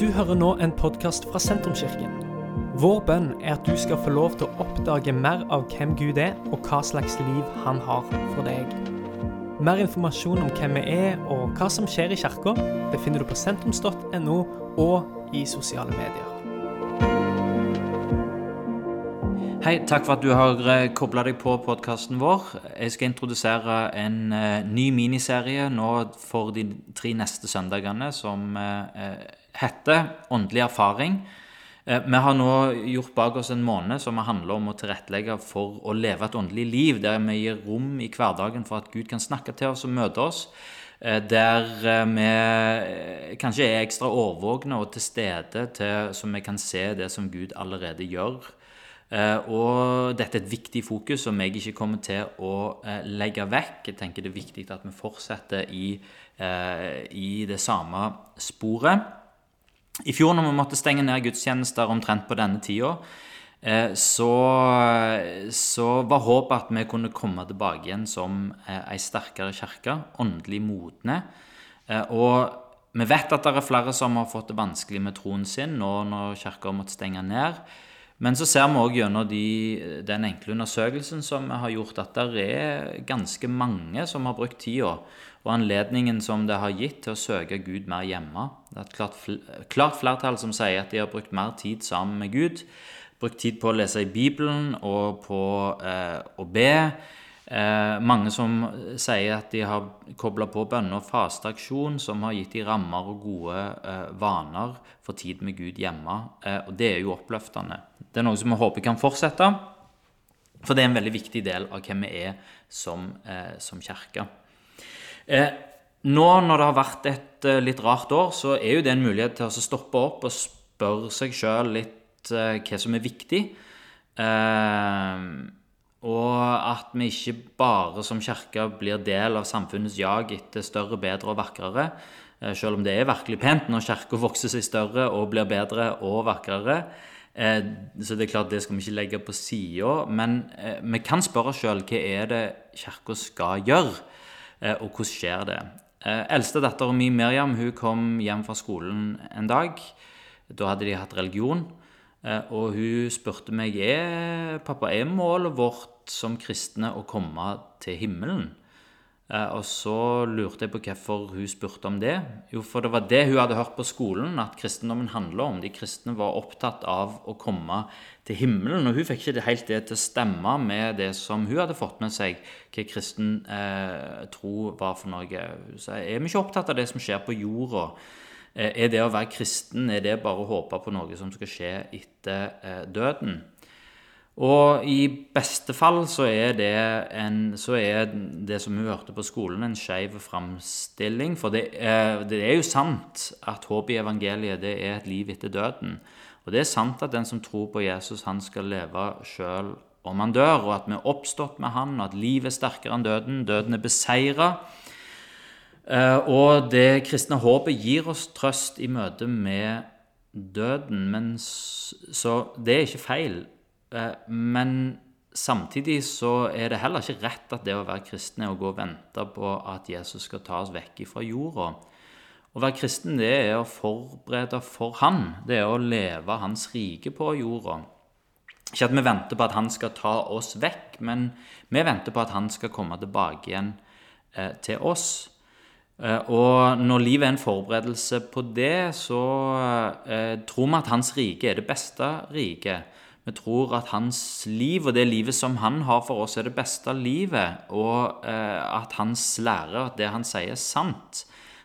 Du hører nå en podkast fra Sentrumskirken. Vår bønn er at du skal få lov til å oppdage mer av hvem Gud er, og hva slags liv han har for deg. Mer informasjon om hvem vi er og hva som skjer i kirka, befinner du på sentrums.no og i sosiale medier. Hei, takk for at du har kobla deg på podkasten vår. Jeg skal introdusere en eh, ny miniserie nå for de tre neste søndagene som eh, heter Åndelig erfaring. Eh, vi har nå gjort bak oss en måned som handler om å tilrettelegge for å leve et åndelig liv, der vi gir rom i hverdagen for at Gud kan snakke til oss og møte oss. Der vi kanskje er ekstra årvåkne og til stede, til, så vi kan se det som Gud allerede gjør. Eh, og dette er et viktig fokus som jeg ikke kommer til å eh, legge vekk. Jeg tenker det er viktig at vi fortsetter i, eh, i det samme sporet. I fjor når vi måtte stenge ned gudstjenester omtrent på denne tida, så, så, var håpet at vi kunne komme tilbake igjen som ei sterkere kirke, åndelig modne. Og vi vet at det er flere som har fått det vanskelig med troen sin nå når kirka måtte stenge ned. Men så ser vi òg gjennom de, den enkle undersøkelsen som vi har gjort, at det er ganske mange som har brukt tida og anledningen som det har gitt til å søke Gud mer hjemme. Det er et klart, klart flertall som sier at de har brukt mer tid sammen med Gud. Brukt tid på å lese i Bibelen og på eh, å be. Eh, mange som sier at de har kobla på bønner og fasteaksjon, som har gitt de rammer og gode eh, vaner for tid med Gud hjemme. Eh, og det er jo oppløftende. Det er noe som vi håper kan fortsette, for det er en veldig viktig del av hvem vi er som, eh, som kirke. Eh, nå når det har vært et eh, litt rart år, så er jo det en mulighet til å stoppe opp og spørre seg sjøl litt hva som er viktig. Eh, og at vi ikke bare som kirke blir del av samfunnets jag etter større, bedre og vakrere. Eh, selv om det er virkelig pent når kirka vokser seg større og blir bedre og vakrere. Eh, så det er klart det skal vi ikke legge på sida. Men eh, vi kan spørre oss sjøl hva er det kirka skal gjøre, og hvordan skjer det? Eldste dattera min, Miriam hun kom hjem fra skolen en dag. Da hadde de hatt religion. Og hun spurte meg er pappa, er målet vårt som kristne å komme til himmelen. Eh, og så lurte jeg på hvorfor hun spurte om det. Jo, for det var det hun hadde hørt på skolen at kristendommen handla om. De kristne var opptatt av å komme til himmelen. Og hun fikk ikke helt det til å stemme med det som hun hadde fått med seg hva kristen eh, tro var for noe. Så er vi ikke opptatt av det som skjer på jorda? Eh, er det å være kristen er det bare å håpe på noe som skal skje etter eh, døden? Og i beste fall så er det, en, så er det som hun hørte på skolen, en skeiv framstilling. For det er, det er, jo sant at håpet i evangeliet det er et liv etter døden. Og det er sant at den som tror på Jesus, han skal leve sjøl om han dør, og at vi er oppstått med han, og at livet er sterkere enn døden. Døden er beseira. Eh, og det kristne håpet gir oss trøst i møte med døden. Men så det er ikke feil. Eh, men samtidig så er det heller ikke rett at det å være kristen er å gå og vente på at Jesus skal ta oss vekk fra jorda. Å være kristen det er å forberede for Han. Det er å leve Hans rike på jorda. Ikke at vi venter på at Han skal ta oss vekk, men vi venter på at Han skal komme tilbake igjen eh, til oss. Eh, og når livet er en forberedelse på det, så tror vi at Hans rike er det beste riket. Vi tror at hans liv og det livet som han har for oss, er det beste livet, og eh, at hans lære, at det han sier, er sant.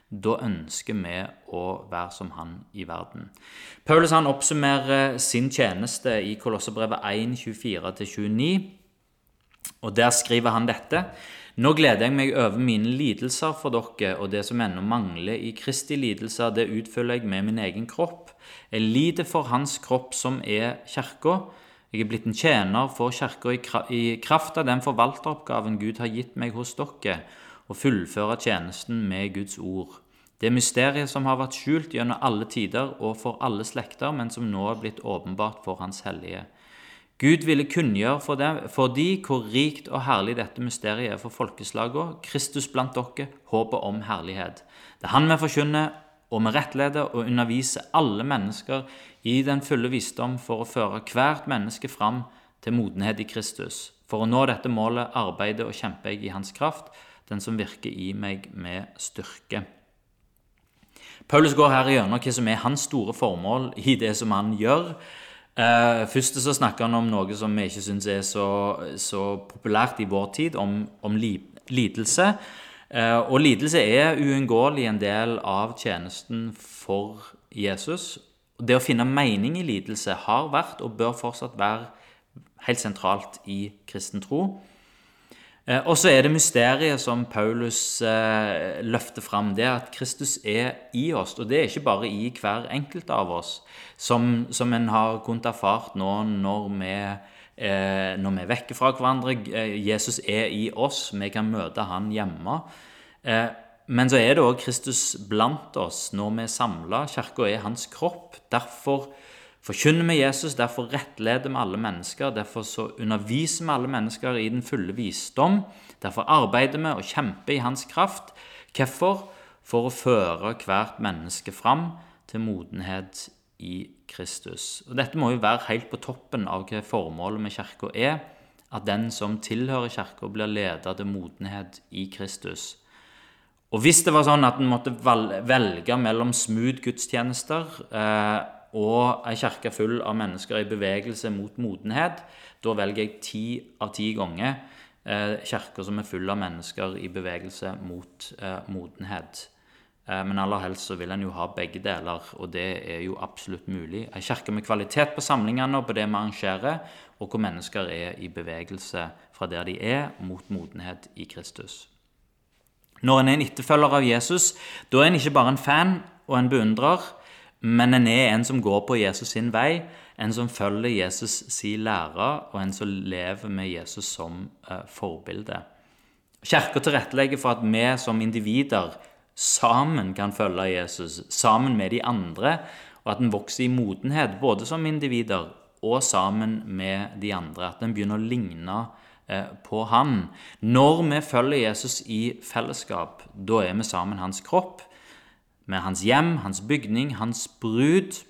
Da ønsker vi å være som han i verden. Paulus han oppsummerer sin tjeneste i Kolosserbrevet 1, 24-29. Og der skriver han dette. Nå gleder jeg meg over mine lidelser for dere, og det som ennå mangler i Kristi lidelser, det utfyller jeg med min egen kropp. Jeg lider for hans kropp, som er kirka. Jeg er blitt en tjener for kirka i kraft av den forvalteroppgaven Gud har gitt meg hos dere, å fullføre tjenesten med Guds ord. Det mysteriet som har vært skjult gjennom alle tider og for alle slekter, men som nå er blitt åpenbart for Hans hellige. Gud ville kunngjøre for, for de hvor rikt og herlig dette mysteriet er for folkeslagene, Kristus blant dere, håpet om herlighet. Det er Han vi forkynner, og vi rettleder og underviser alle mennesker i den fulle visdom for å føre hvert menneske fram til modenhet i Kristus. For å nå dette målet arbeider og kjemper jeg i Hans kraft, den som virker i meg med styrke. Paulus går her gjennom hva som er hans store formål i det som han gjør. Eh, først så snakker han om noe som vi ikke syns er så, så, populært i vår tid, om, om lidelse. Eh, og lidelse er uunngåelig en del av tjenesten for Jesus. Det å finne mening i lidelse har vært og bør fortsatt være helt sentralt i kristen tro. Eh, og så er det mysteriet som Paulus eh, løfter fram, det at Kristus er i oss. Og det er ikke bare i hver enkelt av oss, som, som en har kunnet erfart nå når vi, når vi er vekke fra hverandre. Eh, Jesus er i oss, vi kan møte han hjemme. Eh, men så er det òg Kristus blant oss når vi er samla. Kirka er hans kropp. Derfor forkynner vi Jesus, derfor rettleder vi alle mennesker. Derfor så underviser vi alle mennesker i den fulle visdom. Derfor arbeider vi og kjemper i hans kraft. Hvorfor? For å føre hvert menneske fram til modenhet i Kristus. Og Dette må jo være helt på toppen av hva formålet med kirka er. At den som tilhører kirka, blir ledet til modenhet i Kristus. Og hvis det var sånn at en måtte velge mellom smooth gudstjenester eh, og ei kirke full av mennesker i bevegelse mot modenhet, da velger jeg ti av ti ganger eh, kirker som er full av mennesker i bevegelse mot eh, modenhet. Eh, men aller helst så vil en jo ha begge deler, og det er jo absolutt mulig. Ei kirke med kvalitet på samlingene og på det vi arrangerer, og hvor mennesker er i bevegelse fra der de er, mot modenhet i Kristus. Når en er en etterfølger av Jesus, da er en ikke bare en fan og en beundrer, men en er en som går på Jesus sin vei, en som følger Jesus sin lære, og en som lever med Jesus som uh, forbilde. Kirka tilrettelegger for at vi som individer sammen kan følge Jesus, sammen med de andre, og at en vokser i modenhet, både som individer og sammen med de andre. At en begynner å ligne uh, på han. Når vi følger Jesus i fellesskap, da er vi sammen hans kropp med hans hjem, hans bygning, hans brud.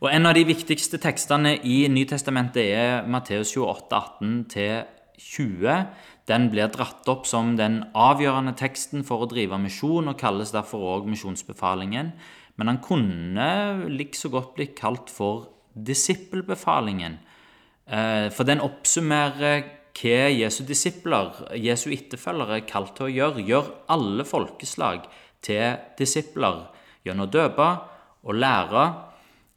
Og En av de viktigste tekstene i Nytestamentet er Matteus 28, 18-20. Den blir dratt opp som den avgjørende teksten for å drive misjon, og kalles derfor òg misjonsbefalingen. Men han kunne likså godt blitt kalt for disippelbefalingen. Eh, for den oppsummerer hva Jesu disipler, Jesu etterfølgere, er kalt til å gjøre. Gjør alle folkeslag til disipler gjennom å døpe og lære.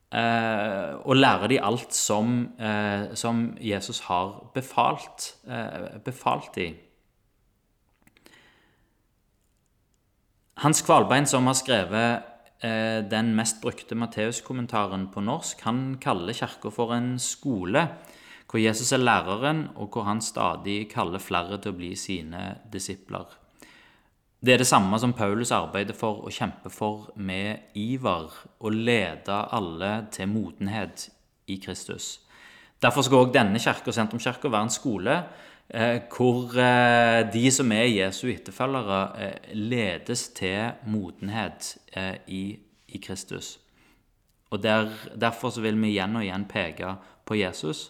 Eh, og lære de alt som, eh, som Jesus har befalt, eh, befalt de. Hans Kvalbein, som har skrevet den mest brukte Matteus-kommentaren på norsk, han kaller kirka for en skole hvor Jesus er læreren, og hvor han stadig kaller flere til å bli sine disipler. Det er det samme som Paulus arbeider for og kjemper for med iver, å lede alle til modenhet i Kristus. Derfor skal òg denne kirka, Sentrumskirka, være en skole eh, hvor eh, de som er Jesu etterfølgere, eh, ledes til modenhet eh, i, i, Kristus. Og der, Derfor vil vi igjen og igjen peke på Jesus,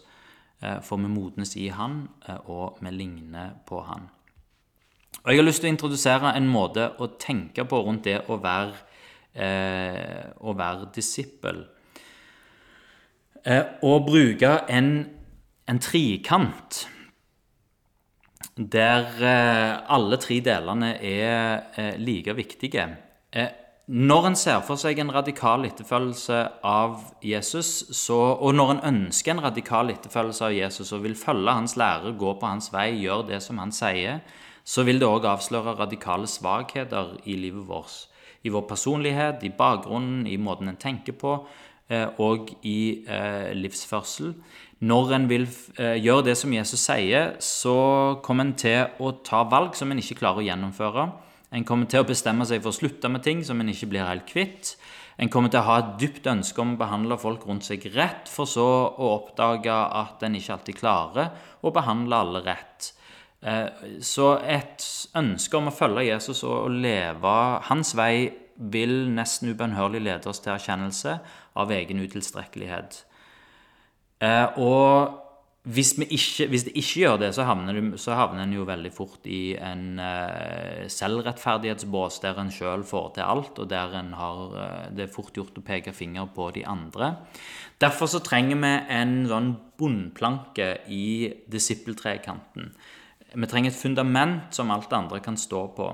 eh, for vi modnes i han, eh, og vi ligner på han. Og Jeg har lyst til å introdusere en måte å tenke på rundt det å være, eh, være disippel. Eh, å bruke en, en trikant der eh, alle tre delene er eh, like viktige. Eh, når en ser for seg en radikal etterfølgelse av Jesus, så, og når en ønsker en radikal etterfølgelse av Jesus og vil følge hans lærer, gå på hans vei, gjøre det som han sier, så vil det òg avsløre radikale svakheter i livet vårt. I vår personlighet, i bakgrunnen, i måten en tenker på, eh, og i eh, livsførsel. Når en vil eh, gjøre det som Jesus sier, så kommer en til å ta valg som en ikke klarer å gjennomføre. En kommer til å bestemme seg for å slutte med ting som en ikke blir helt kvitt. En kommer til å ha et dypt ønske om å behandle folk rundt seg rett, for så å oppdage at en ikke alltid klarer å behandle alle rett. Eh, så et ønske om å følge Jesus og leve hans vei vil nesten ubønnhørlig lede oss til erkjennelse av egen utilstrekkelighet. Eh, og hvis, ikke, hvis, det ikke gjør det, så havner, du, så havner en jo veldig fort i en uh, selvrettferdighetsbås der en sjøl får til alt, og der har, det er fort gjort å peke finger på de andre. Derfor så trenger vi en sånn bunnplanke i disippeltrekanten. Vi trenger et fundament som alt det andre kan stå på.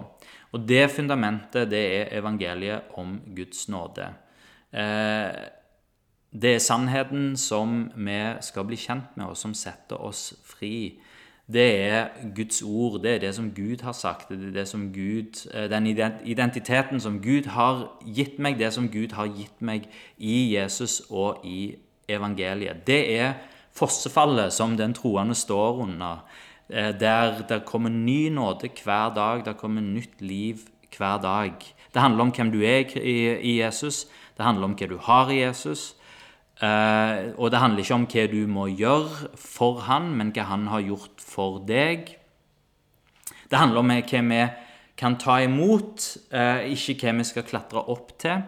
Og det fundamentet, det er evangeliet om Guds nåde. Uh, det er sannheten som vi skal bli kjent med, og som setter oss fri. Det er Guds ord, det er det som Gud har sagt. Det er det som Gud, eh, den identiteten som Gud har gitt meg, det som Gud har gitt meg i Jesus og i evangeliet. Det er fossefallet som den troende står under. Eh, der det kommer ny nåde hver dag, det kommer nytt liv hver dag. Det handler om hvem du er i Jesus, det handler om hva du har i Jesus. Uh, og det handler ikke om hva du må gjøre for han, men hva han har gjort for deg. Det handler om hva vi kan ta imot, uh, ikke hva vi skal klatre opp til.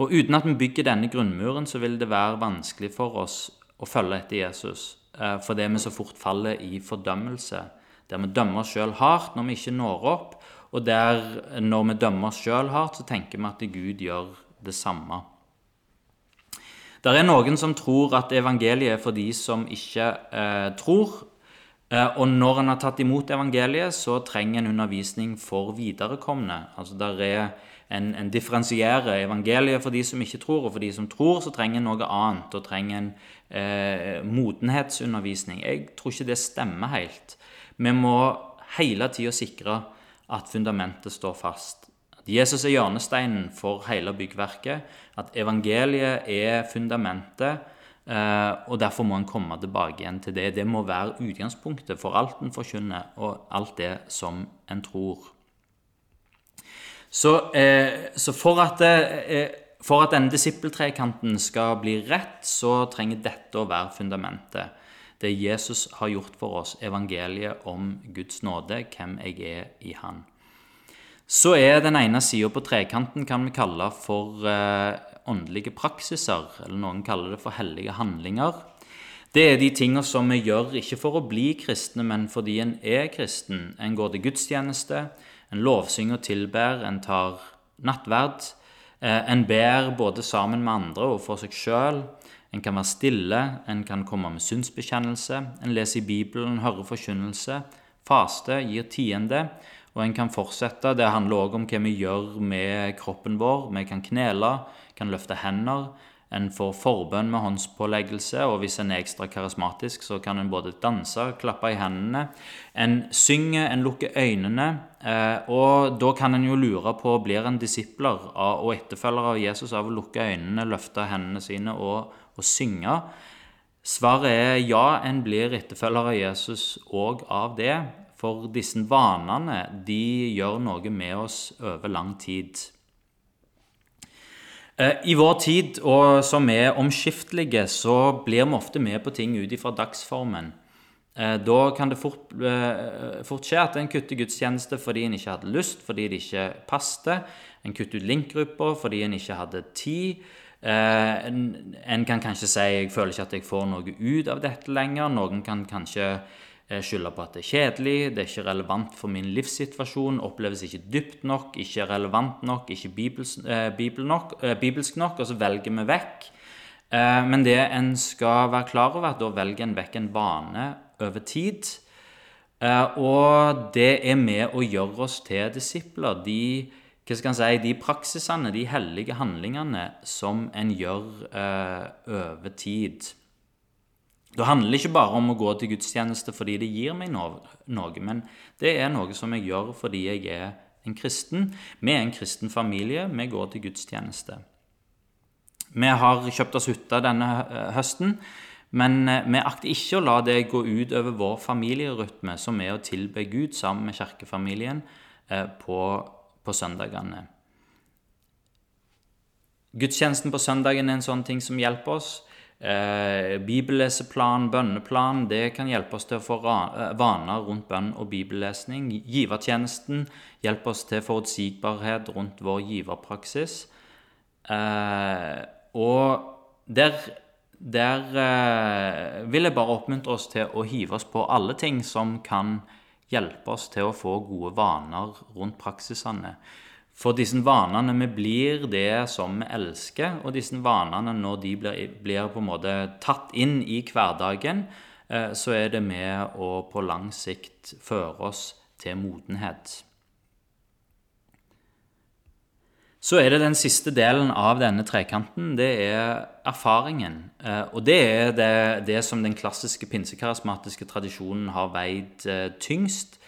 Og uten at vi bygger denne grunnmuren, så vil det være vanskelig for oss å følge etter Jesus. Uh, fordi vi så fort faller i fordømmelse. Der vi dømmer oss sjøl hardt når vi ikke når opp. Og der når vi dømmer oss sjøl hardt, så tenker vi at Gud gjør det samme. Det er noen som tror at evangeliet er for de som ikke eh, tror. Eh, og når en har tatt imot evangeliet, så trenger en undervisning for viderekomne. Altså der er en, en differensierer evangeliet for de som ikke tror, og for de som tror, så trenger en noe annet. Og trenger en eh, modenhetsundervisning. Jeg tror ikke det stemmer helt. Vi må hele tida sikre at fundamentet står fast. At Jesus er hjørnesteinen for hele byggverket. At evangeliet er fundamentet. Eh, og derfor må en komme tilbake igjen til det. Det må være utgangspunktet for alt en forkynner, og alt det som en tror. Så, eh, så for, at, eh, for at denne disippeltrekanten skal bli rett, så trenger dette å være fundamentet. Det Jesus har gjort for oss, evangeliet om Guds nåde, hvem jeg er i Han. Så er den ene sida på trekanten kan vi kalle for eh, åndelige praksiser, eller noen kaller det for hellige handlinger. Det er de tinga som vi gjør ikke for å bli kristne, men fordi en er kristen. En går til gudstjeneste, en lovsynger tilber, en tar nattverd. Eh, en ber både sammen med andre og for seg sjøl. En kan være stille, en kan komme med synsbekjennelse, en leser i Bibelen, hører forkynnelse, faste, gir tiende og en kan fortsette. Det handler òg om hva vi gjør med kroppen vår. Vi kan knele, kan løfte hender. En får forbønn med håndspåleggelse, og hvis en er ekstra karismatisk, så kan en både danse, klappe i hendene. En synger, en lukker øynene, eh, og da kan en jo lure på blir en disipler og etterfølger av Jesus av å lukke øynene, løfte hendene sine og, og synge. Svaret er ja, en blir etterfølger av Jesus òg av det. For disse vanene de gjør noe med oss over lang tid. Eh, I vår tid, og som er omskiftelige, så blir vi ofte med på ting ut ifra dagsformen. Eh, da kan det fort, eh, fort, skje at en kutter gudstjeneste fordi en ikke hadde lyst, fordi det ikke passet. En kutter ut linkgrupper fordi en ikke hadde tid. En kan kanskje si 'jeg føler ikke at jeg får noe ut av dette lenger'. Noen kan kanskje skylder på at det er kjedelig, det er ikke relevant for min livssituasjon, oppleves ikke dypt nok, ikke relevant nok, ikke bibels, eh, bibel nok, eh, bibelsk nok, og så velger vi vekk. Eh, men det en skal være klar over, at da velger en vekk en vane over tid. Eh, og det er med å gjøre oss til disipler. De, hva skal en si, de praksisene, de hellige handlingene som en gjør eh, over tid. Det handler ikke bare om å gå til gudstjeneste fordi det gir meg noe, men det er noe som jeg gjør fordi jeg er en kristen. Vi er en kristen familie, vi går til gudstjeneste. Vi har kjøpt oss hytte denne høsten, men eh, vi akter ikke å la det gå ut over vår familierytme, som er å tilbe Gud sammen med kirkefamilien eh, på, på søndagene. Gudstjenesten på søndagen er en sånn ting som hjelper oss. Eh, bibelleseplan, bønneplan, det kan hjelpe oss til å få vaner rundt bønn og bibellesning. Givertjenesten hjelper oss til forutsigbarhet rundt vår giverpraksis. og der, der vil jeg bare oppmuntre oss til å hive oss på alle ting som kan hjelpe oss til å få gode vaner rundt praksisene. For disse vanene vi blir det som vi elsker, og disse vanene, når de blir, blir på en måte tatt inn i hverdagen, eh, så er det med å på lang sikt føre oss til modenhet. Så er det den siste delen av denne trekanten. Det er erfaringen. Eh, og det er det, det som den klassiske pinsekarismatiske tradisjonen har veid eh, tyngst.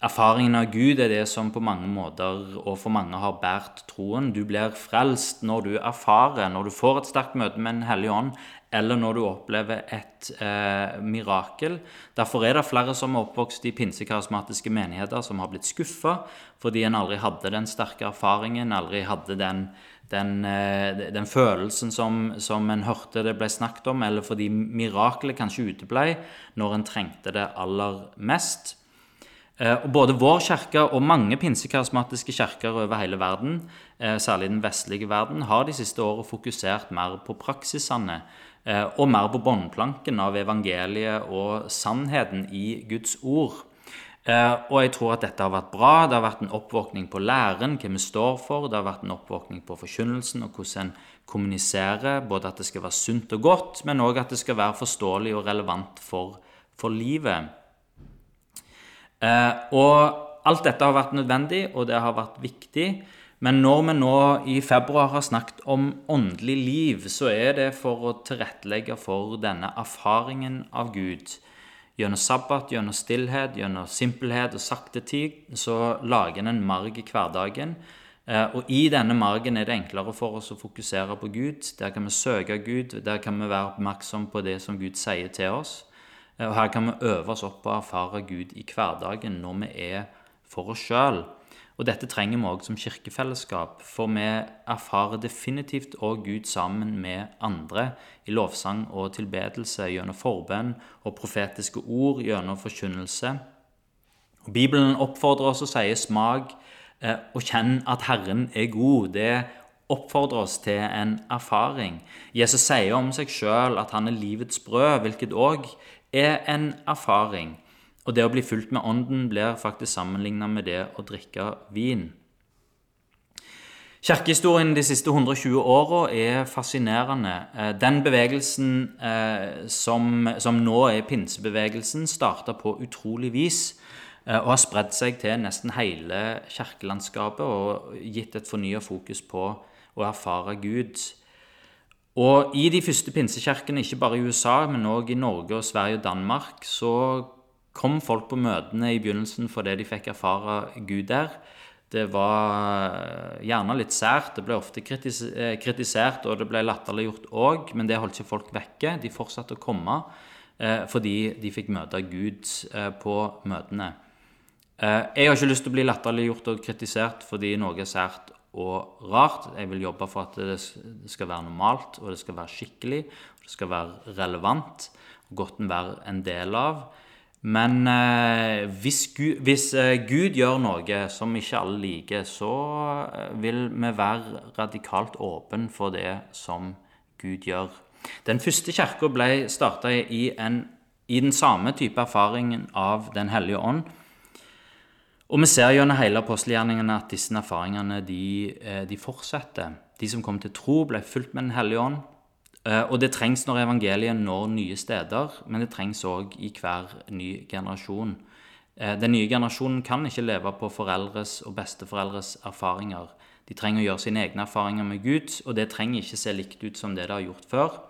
Erfaringen av Gud er det som på mange måter og for mange har båret troen. Du blir frelst når du erfarer, når du får et sterkt møte med Den hellige ånd, eller når du opplever et eh, mirakel. Derfor er det flere som er oppvokst i pinsekarismatiske menigheter, som har blitt skuffa fordi en aldri hadde den sterke erfaringen, aldri hadde den, den, eh, den følelsen som, som, en hørte det ble snakket om, eller fordi mirakelet kanskje uteblei når en trengte det aller mest. Eh, og Både vår kirke og mange pinsekarismatiske kirker over hele verden, eh, særlig den vestlige verden, har de siste årene fokusert mer på praksisene eh, og mer på båndplanken av evangeliet og sannheten i Guds ord. Og jeg tror at dette har vært bra. Det har vært en oppvåkning på læren, hva vi står for. Det har vært en oppvåkning på forkynnelsen og hvordan en kommuniserer. Både at det skal være sunt og godt, men òg at det skal være forståelig og relevant for, for livet. Eh, og alt dette har vært nødvendig, og det har vært viktig. Men når vi nå i februar har snakket om åndelig liv, så er det for å tilrettelegge for denne erfaringen av Gud. Gjennom sabbat, gjennom stillhet, gjennom simpelhet og sakte tid, så lager en en marg i hverdagen. Eh, og i denne margen er det enklere for oss å fokusere på Gud. Der kan vi søke Gud, der kan vi være oppmerksom på det som Gud sier til oss. Eh, og Her kan vi øve oss opp og erfare Gud i hverdagen når vi er for oss sjøl. Og dette trenger vi òg som kirkefellesskap, for vi erfarer definitivt òg Gud sammen med andre i lovsang og tilbedelse, gjennom forbønn og profetiske ord, gjennom forkynnelse. Og Bibelen oppfordrer oss og sier 'smak eh, og kjenn at Herren er god'. Det oppfordrer oss til en erfaring. Jesus sier om seg sjøl at han er livets brød, hvilket òg er en erfaring. Og det å bli fulgt med Ånden blir faktisk sammenligna med det å drikke vin. Kirkehistorien de siste 120 åra er fascinerende. Eh, den bevegelsen eh, som, som nå er pinsebevegelsen, starta på utrolig vis eh, og har spredd seg til nesten hele kirkelandskapet og gitt et fornya fokus på å erfare Gud. Og i de første pinsekirkene, ikke bare i USA, men òg i Norge, og Sverige og Danmark, så kom folk på møtene i begynnelsen fordi de fikk erfare Gud der. Det var eh, gjerne litt sært, det ble ofte eh, kritisert, og det ble latterliggjort òg, men det holdt ikke folk vekke. De fortsatte å komme eh, fordi de fikk møte Gud på møtene. Jeg har ikke lyst til å bli latterliggjort og kritisert fordi noe er sært og rart. Jeg vil jobbe for at det skal være normalt, og det skal være skikkelig, og det skal være relevant og godt å være en del av. Men eh, hvis, Gud, hvis eh, Gud, gjør noe som ikke alle liker, så eh, vil vi være radikalt åpen for det som Gud gjør. Den første kirka ble starta i, i den samme type erfaringen av Den hellige ånd og vi ser gjennom hele apostelgjerningene at disse erfaringene de, eh, de, fortsetter. De som kom til tro, ble fulgt med Den hellige ånd. Eh, og det trengs når evangeliet når nye steder, men det trengs òg i hver ny generasjon. Eh, den nye generasjonen kan ikke leve på foreldres og besteforeldres erfaringer. De trenger å gjøre sine egne erfaringer med Gud, og det trenger ikke se likt ut som det det har gjort før.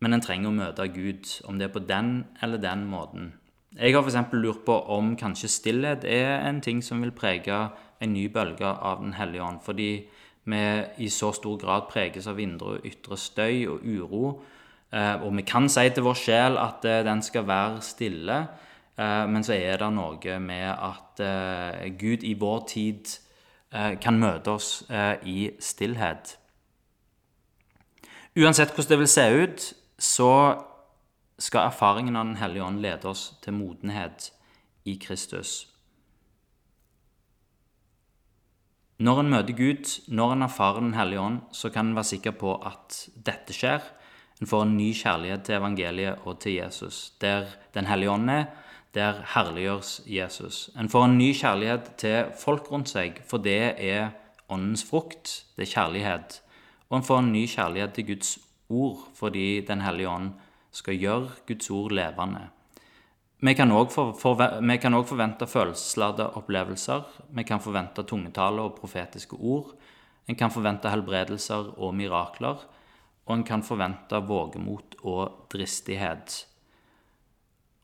Men en trenger å møte Gud, om det er på den eller den måten. Jeg har f.eks. lurt på om kanskje stillhet er en ting som vil prege en ny bølge av Den hellige ånd. Fordi vi i så stor grad preges av indre og ytre støy og uro. Eh, og vi kan si til vår sjel at eh, den skal være stille, eh, men så er det noe med at Gud i vår tid kan møte oss i stillhet. Uansett hvordan det vil se ut, så skal erfaringen av Den hellige ånd lede oss til modenhet i Kristus. Når en møter Gud, når en erfarer Den hellige ånd, så kan en være sikker på at dette skjer. En får en ny kjærlighet til evangeliet og til Jesus. Der Den hellige ånd er, der herliggjøres Jesus. En får en ny kjærlighet til folk rundt seg, for det er åndens frukt. Det er kjærlighet. Og en får en ny kjærlighet til Guds ord, fordi Den hellige ånd skal gjøre Guds ord levende. Vi kan òg for, forvente følelsesladde opplevelser. Vi kan forvente tungetale og profetiske ord. En kan forvente helbredelser og mirakler. Og en kan forvente vågemot og dristighet.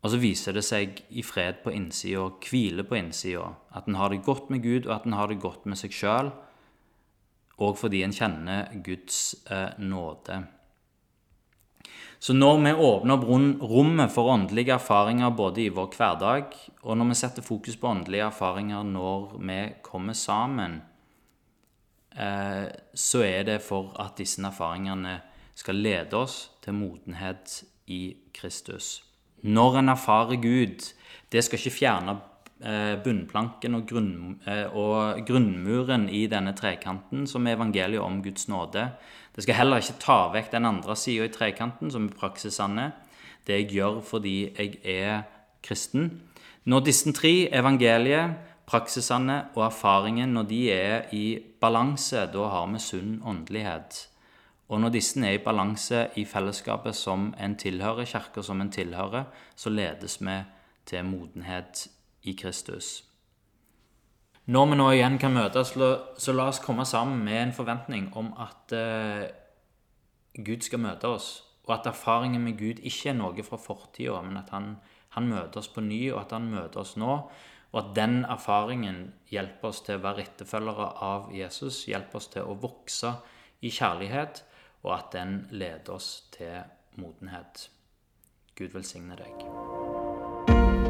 Og så viser det seg i fred på innsida, hvile på innsida, at en har det godt med Gud, og at en har det godt med seg sjøl, og fordi en kjenner Guds eh, nåde. Så når vi åpner rommet for åndelige erfaringer både i vår hverdag, og når vi setter fokus på åndelige erfaringer når vi kommer sammen, eh, så er det for at disse erfaringene skal lede oss til modenhet i Kristus. Når en erfarer Gud, det skal ikke fjerne bunnplanken og, grunn, eh, og grunnmuren i denne trekanten, som er evangeliet om Guds nåde. Det skal heller ikke ta vekk den andre sida i trekanten, som i praksis er det jeg gjør fordi jeg er kristen. Når disse tre, evangeliet, praksisene og erfaringen, når de er i balanse, da har vi sunn åndelighet. Og når disse er i balanse i fellesskapet som en tilhører, kirka som en tilhører, så ledes vi til modenhet i Kristus. Når vi nå igjen kan møtes, så la oss komme sammen med en forventning om at eh, Gud skal møte oss, og at erfaringen med Gud ikke er noe fra fortida, men at han, han, møter oss på ny, og at han møter oss nå. Og at den erfaringen hjelper oss til å være etterfølgere av Jesus, hjelper oss til å vokse i kjærlighet, og at den leder oss til modenhet. Gud velsigne deg.